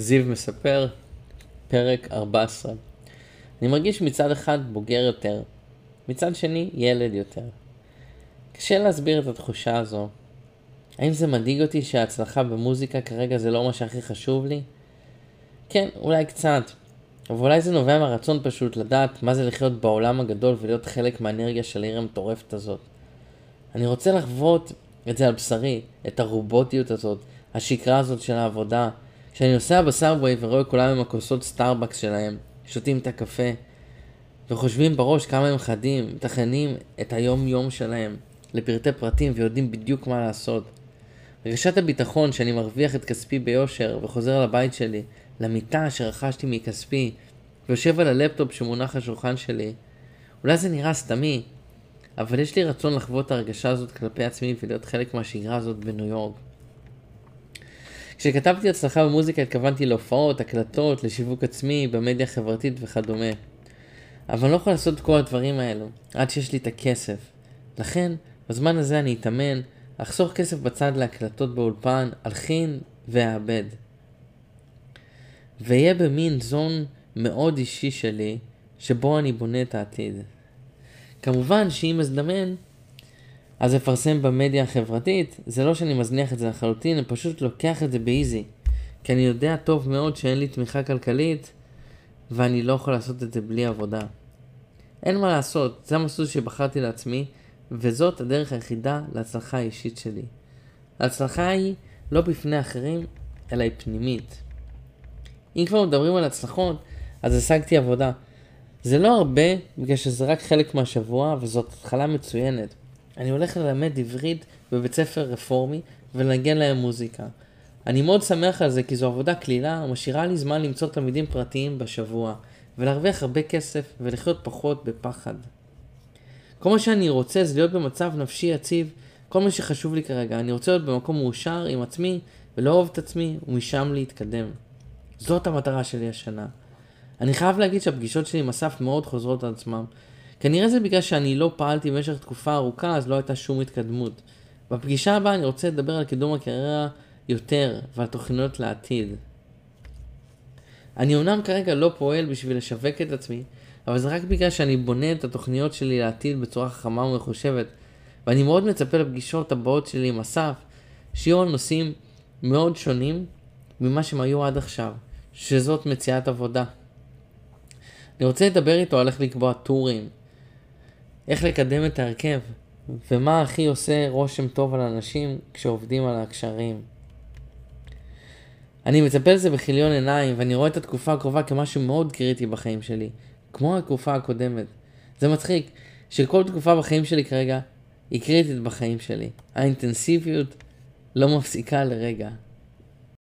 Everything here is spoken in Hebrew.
זיו מספר, פרק 14. אני מרגיש מצד אחד בוגר יותר, מצד שני ילד יותר. קשה להסביר את התחושה הזו. האם זה מדאיג אותי שההצלחה במוזיקה כרגע זה לא מה שהכי חשוב לי? כן, אולי קצת. אבל אולי זה נובע מהרצון פשוט לדעת מה זה לחיות בעולם הגדול ולהיות חלק מהאנרגיה של העיר המטורפת הזאת. אני רוצה לחוות את זה על בשרי, את הרובוטיות הזאת, השקרה הזאת של העבודה. כשאני נוסע ב subway ורואה כולם עם הכוסות סטארבקס שלהם, שותים את הקפה, וחושבים בראש כמה הם חדים, מתכננים את היום יום שלהם לפרטי פרטים ויודעים בדיוק מה לעשות. הרגשת הביטחון שאני מרוויח את כספי ביושר וחוזר לבית שלי, למיטה שרכשתי מכספי, ויושב על הלפטופ שמונח על השולחן שלי. אולי זה נראה סתמי, אבל יש לי רצון לחוות את ההרגשה הזאת כלפי עצמי ולהיות חלק מהשגרה הזאת בניו יורק. כשכתבתי הצלחה במוזיקה התכוונתי להופעות, הקלטות, לשיווק עצמי, במדיה החברתית וכדומה. אבל אני לא יכול לעשות את כל הדברים האלו, עד שיש לי את הכסף. לכן, בזמן הזה אני אתאמן, אחסוך כסף בצד להקלטות באולפן, אלחין ואעבד. ואהיה במין זון מאוד אישי שלי, שבו אני בונה את העתיד. כמובן שאם אזדמן, אז אפרסם במדיה החברתית, זה לא שאני מזניח את זה לחלוטין, אני פשוט לוקח את זה באיזי. כי אני יודע טוב מאוד שאין לי תמיכה כלכלית, ואני לא יכול לעשות את זה בלי עבודה. אין מה לעשות, זה המסלול שבחרתי לעצמי, וזאת הדרך היחידה להצלחה האישית שלי. ההצלחה היא לא בפני אחרים, אלא היא פנימית. אם כבר מדברים על הצלחות, אז השגתי עבודה. זה לא הרבה, בגלל שזה רק חלק מהשבוע, וזאת התחלה מצוינת. אני הולך ללמד עברית בבית ספר רפורמי ולנגן להם מוזיקה. אני מאוד שמח על זה כי זו עבודה קלילה ומשאירה לי זמן למצוא תלמידים פרטיים בשבוע ולהרוויח הרבה כסף ולחיות פחות בפחד. כל מה שאני רוצה זה להיות במצב נפשי יציב, כל מה שחשוב לי כרגע. אני רוצה להיות במקום מאושר עם עצמי ולא אוהב את עצמי ומשם להתקדם. זאת המטרה שלי השנה. אני חייב להגיד שהפגישות שלי עם אסף מאוד חוזרות על עצמם. כנראה זה בגלל שאני לא פעלתי במשך תקופה ארוכה אז לא הייתה שום התקדמות. בפגישה הבאה אני רוצה לדבר על קידום הקריירה יותר ועל תוכניות לעתיד. אני אומנם כרגע לא פועל בשביל לשווק את עצמי, אבל זה רק בגלל שאני בונה את התוכניות שלי לעתיד בצורה חכמה ומחושבת, ואני מאוד מצפה לפגישות הבאות שלי עם אסף, שיהיו על נושאים מאוד שונים ממה שהם היו עד עכשיו, שזאת מציאת עבודה. אני רוצה לדבר איתו על איך לקבוע טורים, איך לקדם את ההרכב, ומה הכי עושה רושם טוב על אנשים כשעובדים על הקשרים. אני מצפה לזה בכיליון עיניים, ואני רואה את התקופה הקרובה כמשהו מאוד קריטי בחיים שלי, כמו התקופה הקודמת. זה מצחיק, שכל תקופה בחיים שלי כרגע היא קריטית בחיים שלי. האינטנסיביות לא מפסיקה לרגע.